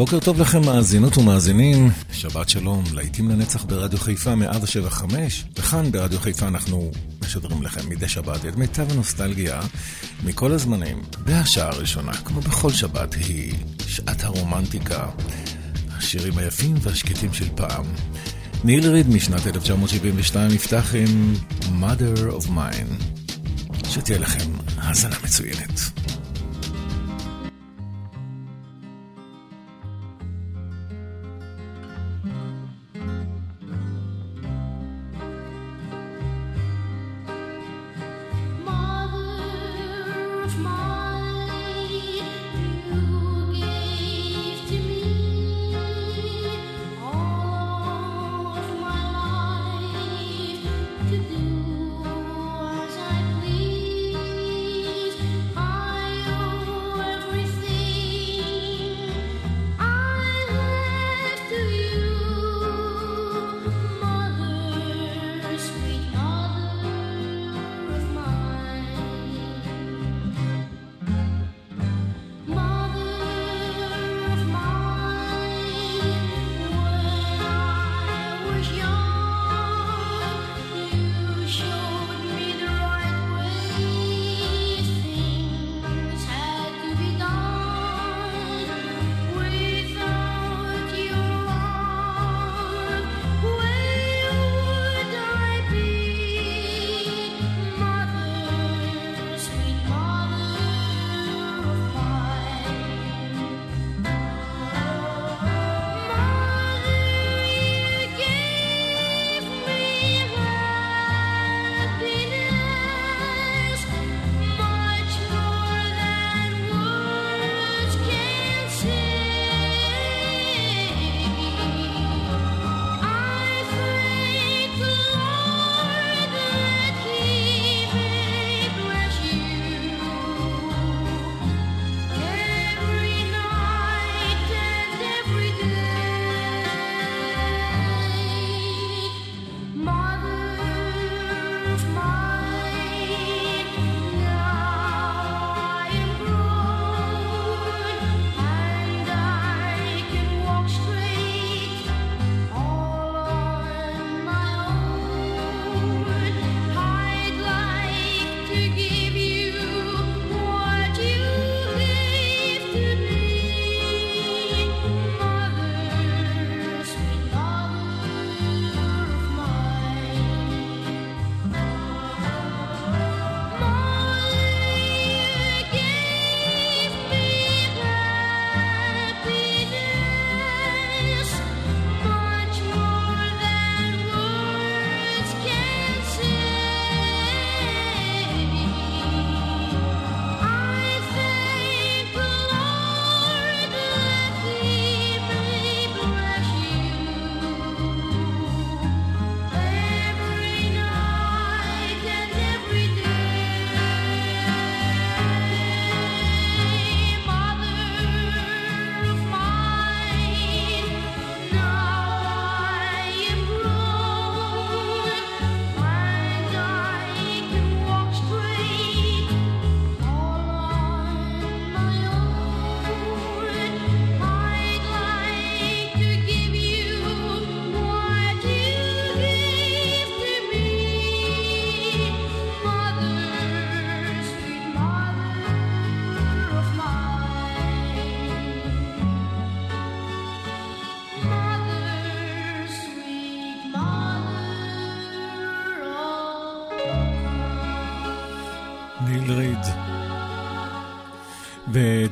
בוקר טוב לכם מאזינות ומאזינים, שבת שלום, להיטים לנצח ברדיו חיפה 175, וכאן ברדיו חיפה אנחנו משדרים לכם מדי שבת את מיטב הנוסטלגיה מכל הזמנים. והשעה הראשונה, כמו בכל שבת, היא שעת הרומנטיקה, השירים היפים והשקטים של פעם. ניל ריד משנת 1972 נפתח עם Mother of Mine. שתהיה לכם האזנה מצוינת.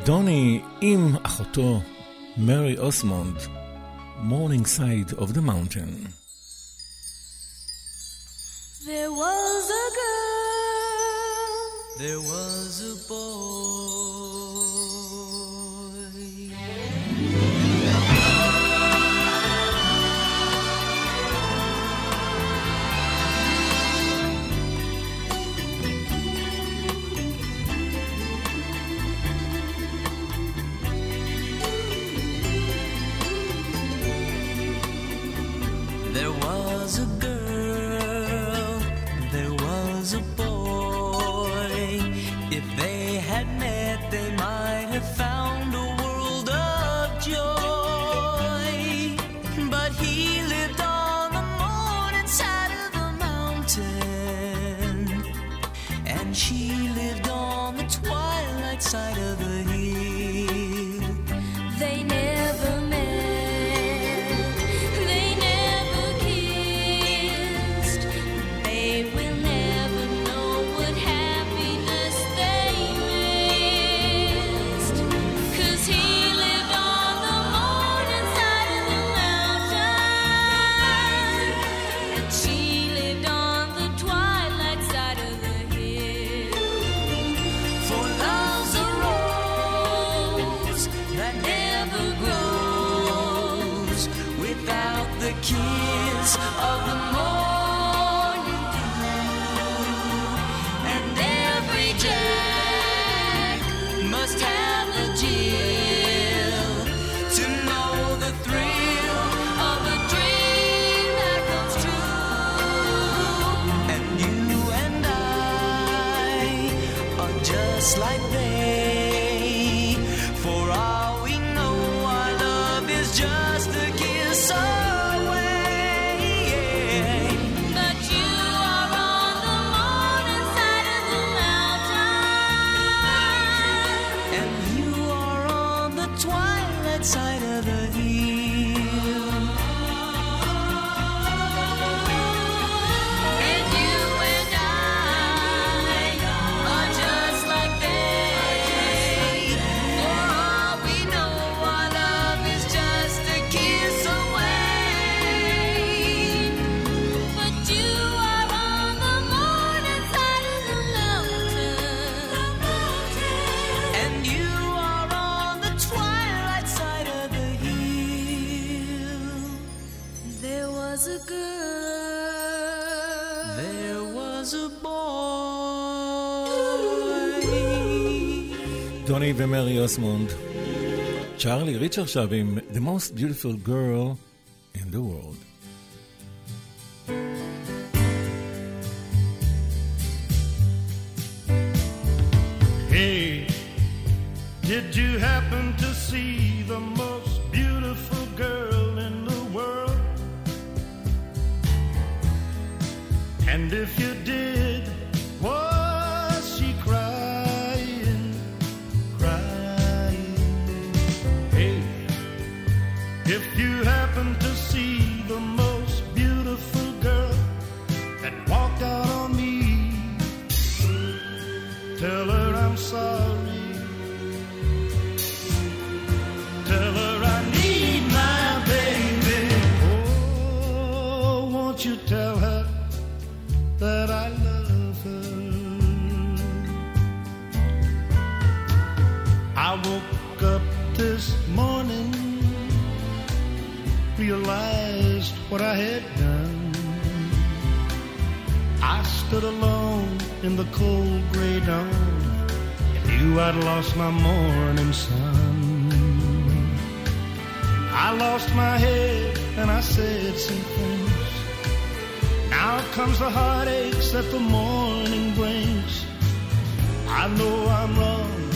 דוני Im אחותו Mary Osmond, Morning Side of the Mountain. There was a girl, there was a boy. just like they ריץ' עכשיו עם The Most Beautiful Girl in the World. you happen to see the moon. what I had done. I stood alone in the cold gray dawn and knew I'd lost my morning sun. I lost my head and I said some things. Now comes the heartaches that the morning brings. I know I'm wrong,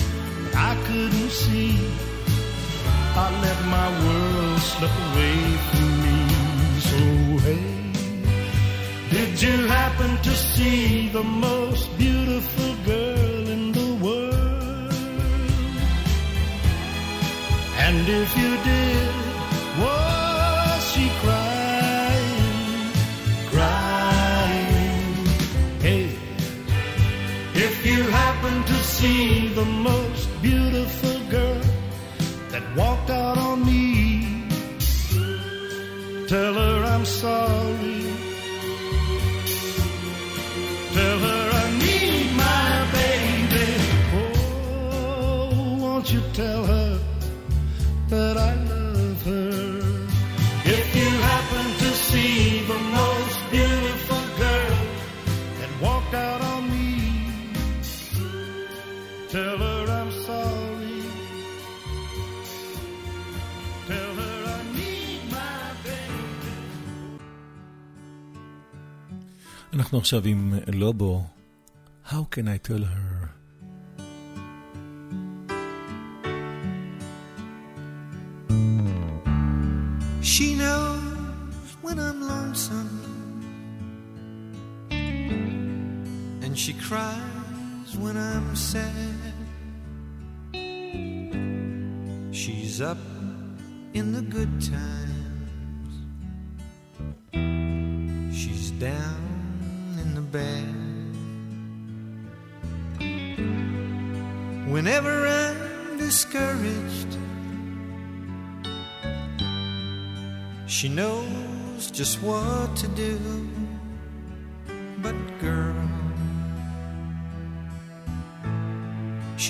but I couldn't see. I let my world slip away from me away. Did you happen to see the most beautiful girl in the world? And if you did, was she crying, crying? Hey, if you happen to see the most beautiful won't you tell her that I love her? If you happen to see the most beautiful girl that walked out on me, tell her I'm sorry. Tell her I need my baby. אנחנו עכשיו עם לובו, How can I tell her? sad. She's up in the good times, she's down in the bad. Whenever I'm discouraged, She knows just what to do. But, girl,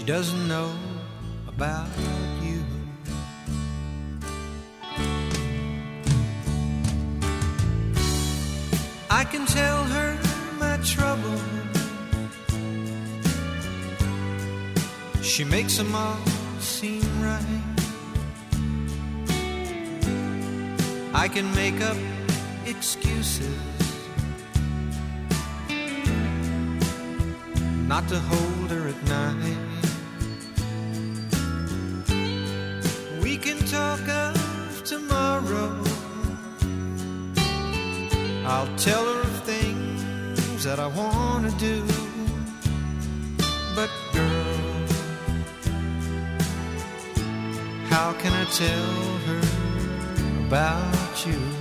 she doesn't know about you. I can tell her my trouble. She makes them all seem right. I can make up excuses not to hold her at night. Tomorrow. I'll tell her of things that I want to do. But, girl, how can I tell her about you?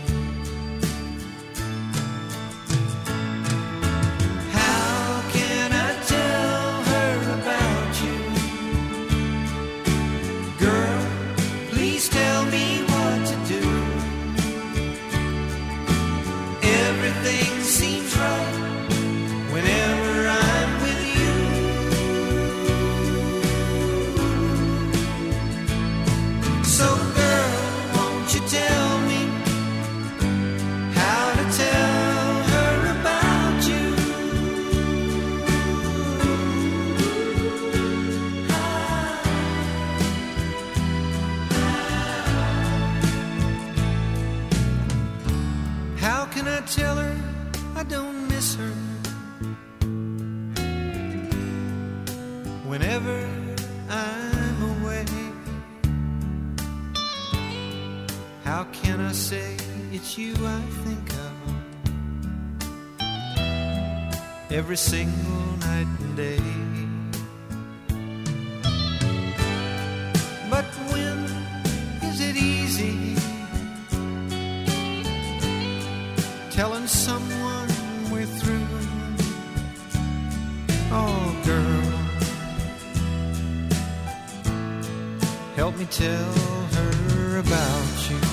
Every single night and day? But when is it easy? telling someone we're through. Oh, girl, help me tell her about you.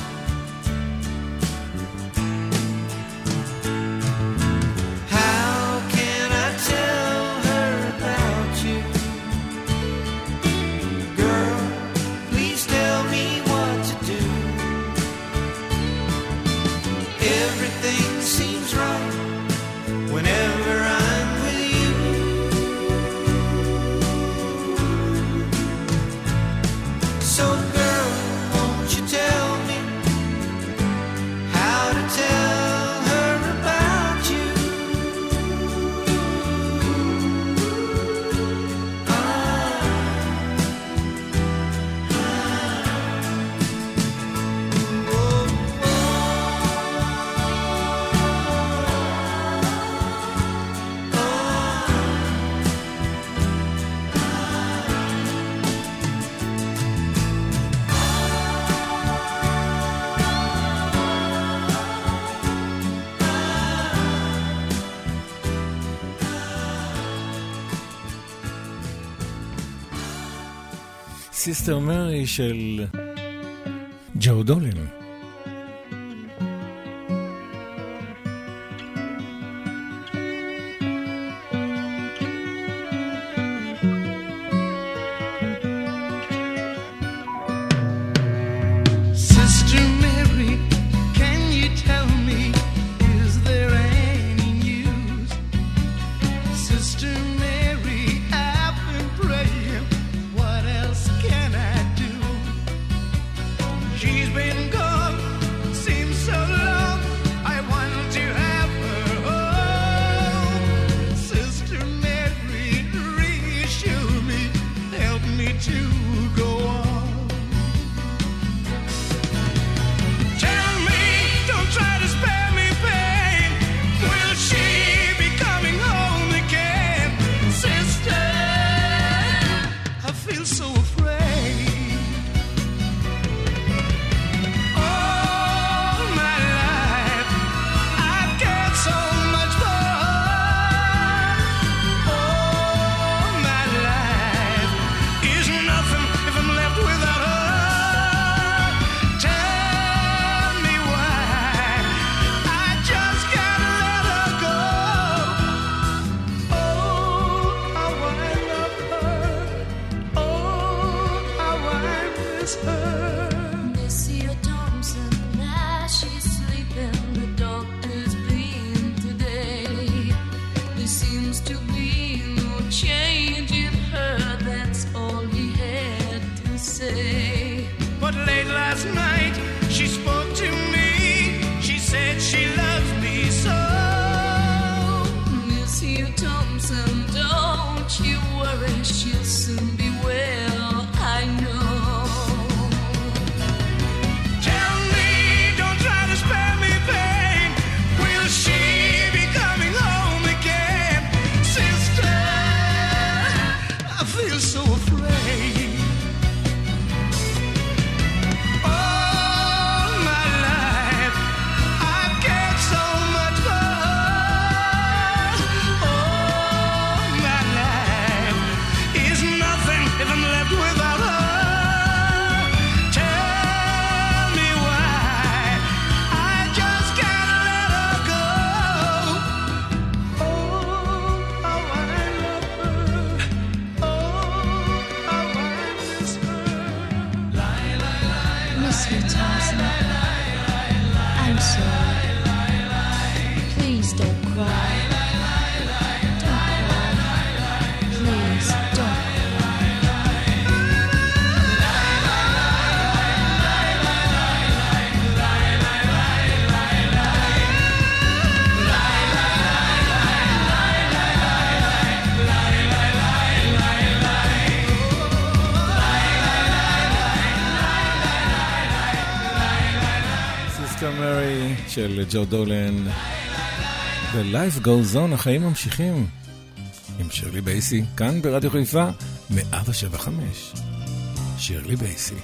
סיסטר מרי של ג'ו דולין. ג'ו דולן. ו-Life Goes On, החיים ממשיכים. עם שירלי בייסי, כאן ברדיו חיפה, 175. שירלי בייסי.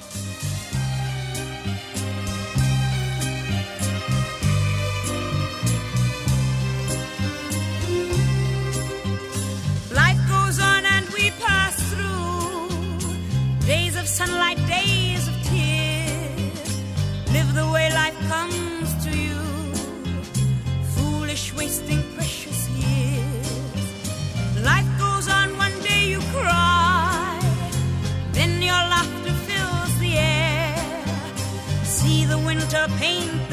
pain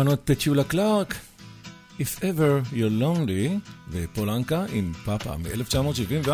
למנות פצ'ולה קלארק. If ever you're lonely, ופול אנקה עם פאפה מ-1974.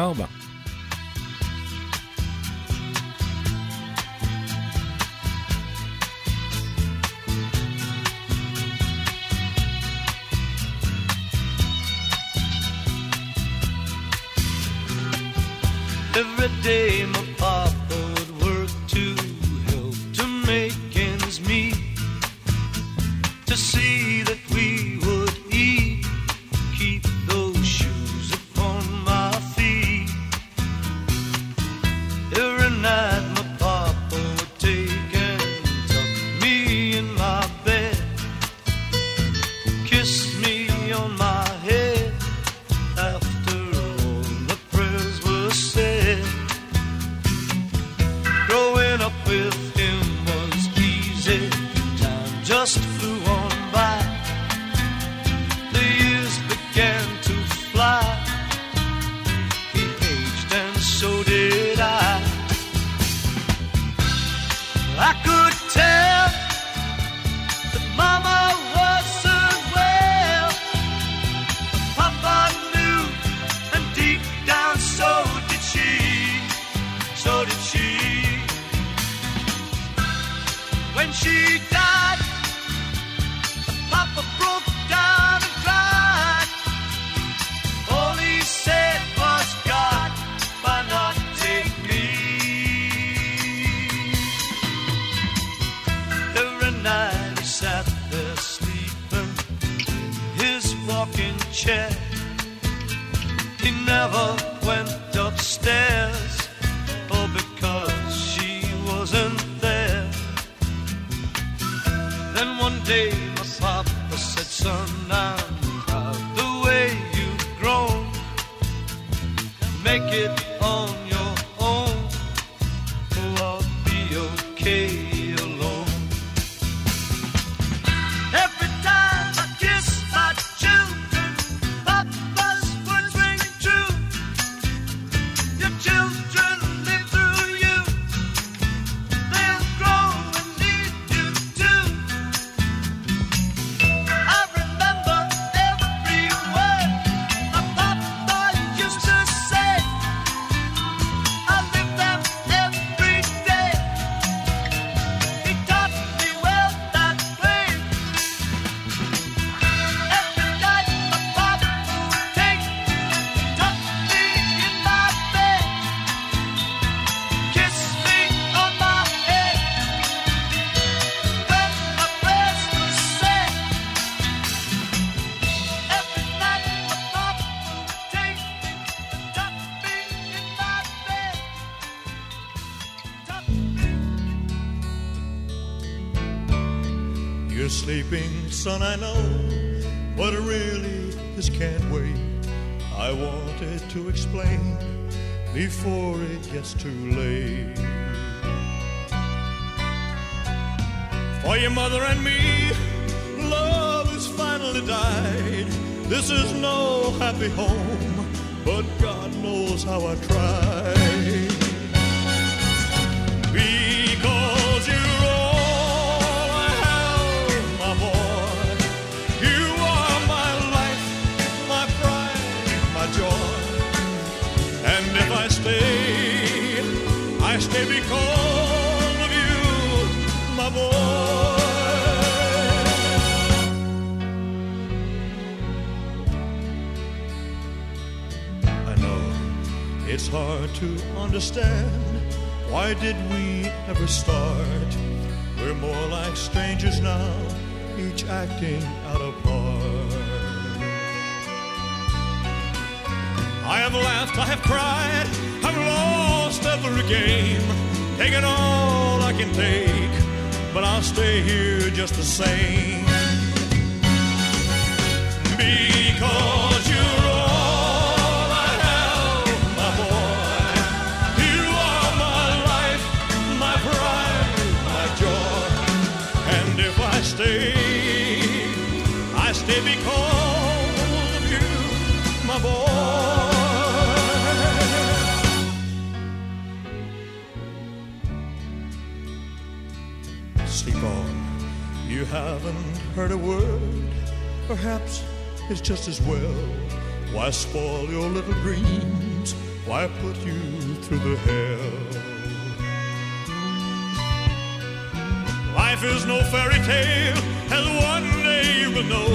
For your mother and me, love has finally died. This is no happy home, but God knows how I tried. Because you're all I have, my boy. You are my life, my pride, my joy. And if I stay, I stay because to understand. Why did we ever start? We're more like strangers now, each acting out of part. I have laughed, I have cried, I've lost every game, taken all I can take, but I'll stay here just the same. Because Sleep on. You haven't heard a word. Perhaps it's just as well. Why spoil your little dreams? Why put you through the hell? Life is no fairy tale, as one will know.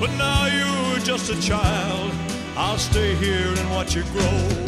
But now you're just a child. I'll stay here and watch you grow.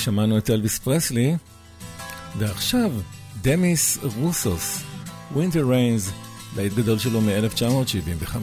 שמענו את אלוויס פרסלי, ועכשיו דמיס רוסוס, Winter Rains, להיט גדול שלו מ-1975.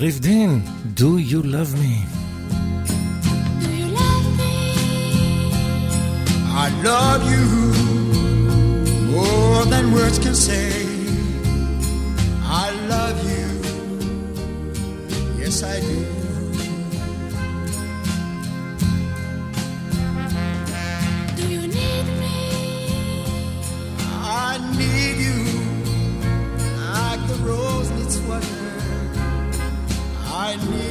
יריב דין, Do you love me? I love you more than words can say. I need.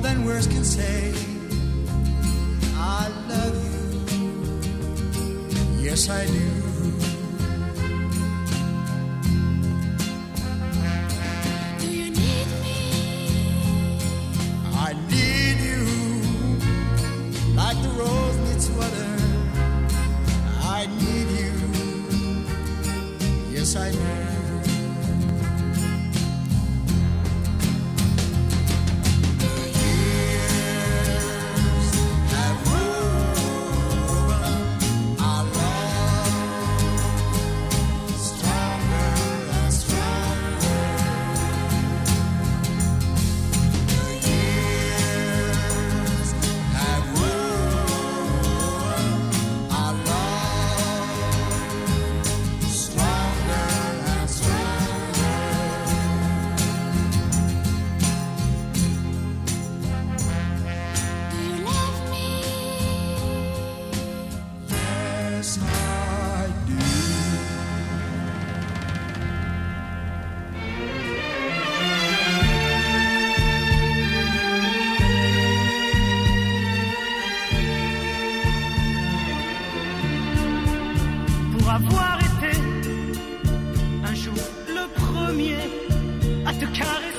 more than words can say. I love you. Yes, I do. premier à te caresser.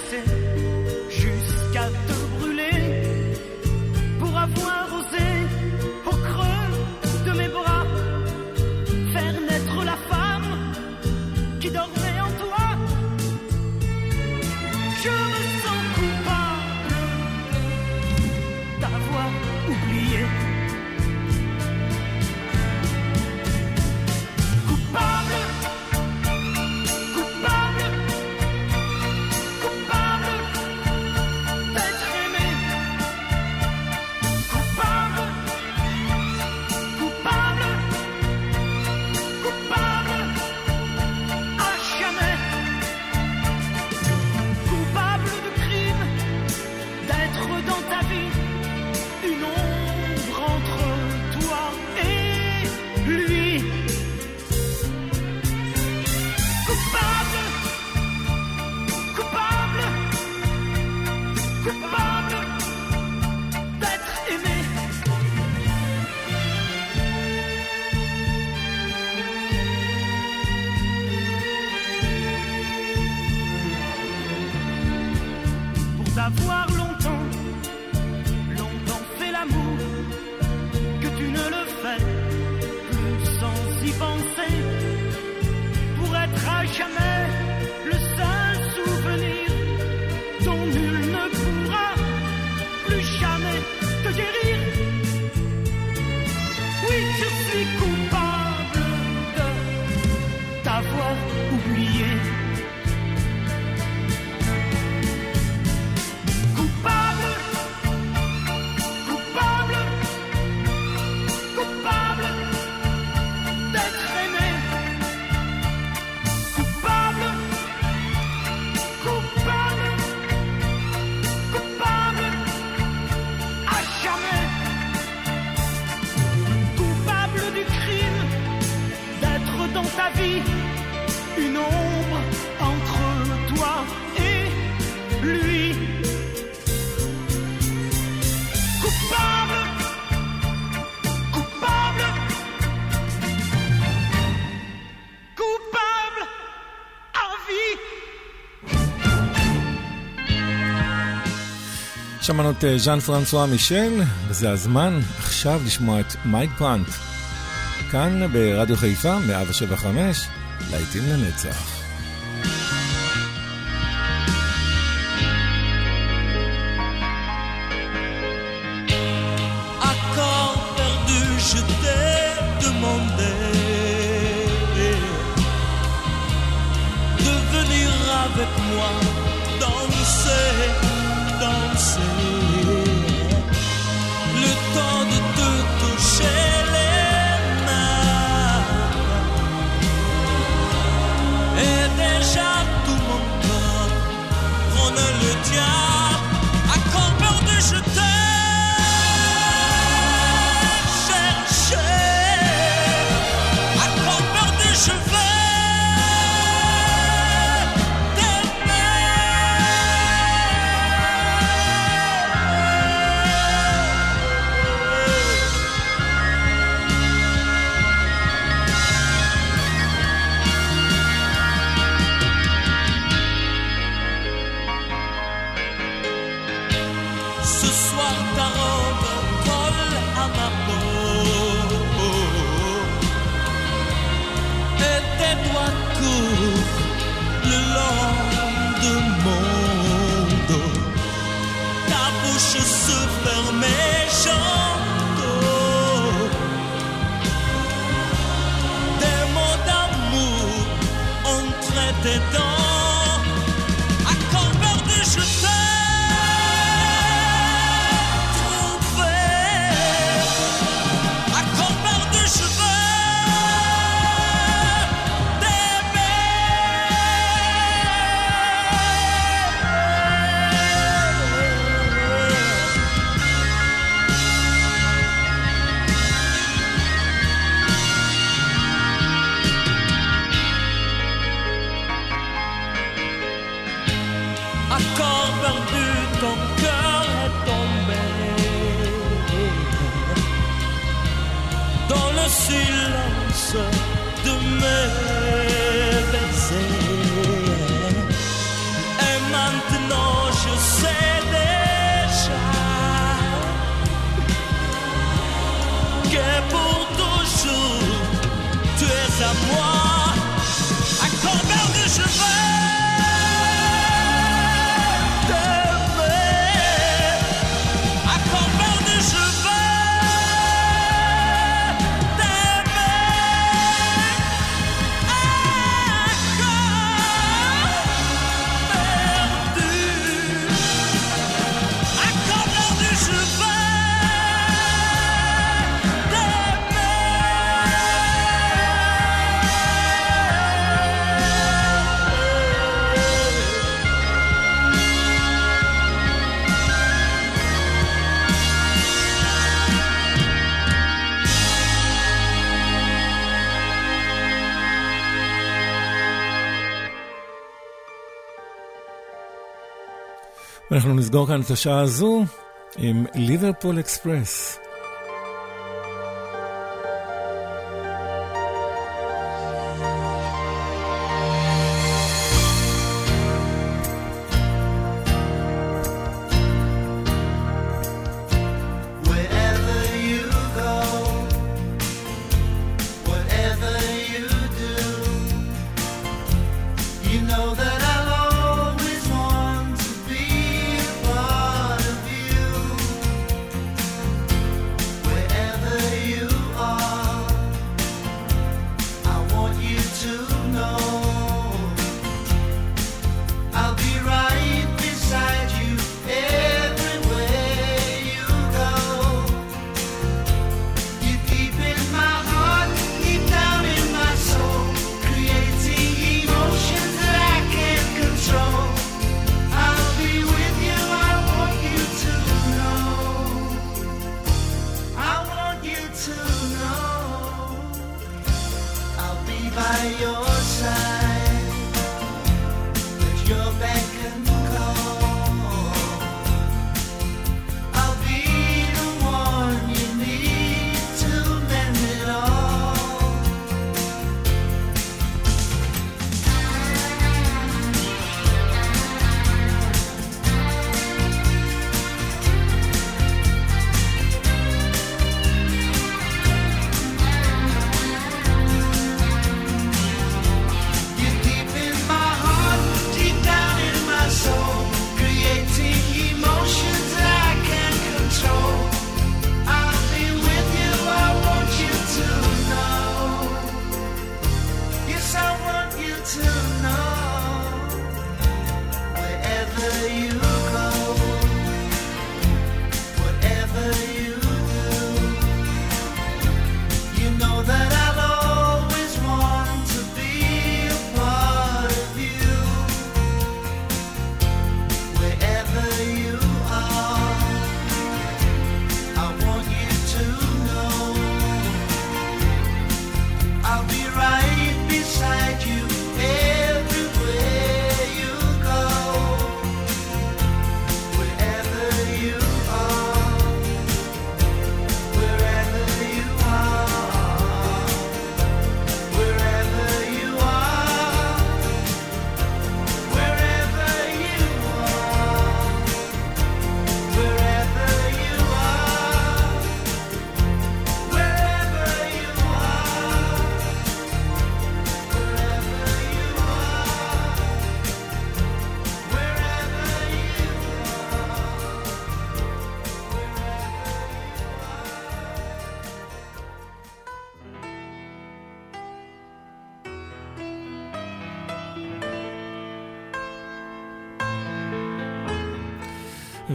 שמענו את אה, ז'אן פרנסואה מישל, וזה הזמן עכשיו לשמוע את מייק פרנט. כאן ברדיו חיפה, 175, להיטים לנצח. אנחנו נסגור כאן את השעה הזו עם ליברפול אקספרס.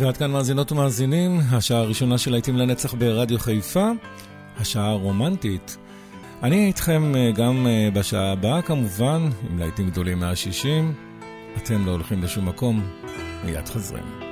ועד כאן מאזינות ומאזינים, השעה הראשונה של להיטים לנצח ברדיו חיפה, השעה הרומנטית. אני איתכם אה, גם אה, בשעה הבאה כמובן, עם להיטים גדולים מהשישים. אתם לא הולכים לשום מקום, מיד חוזרים.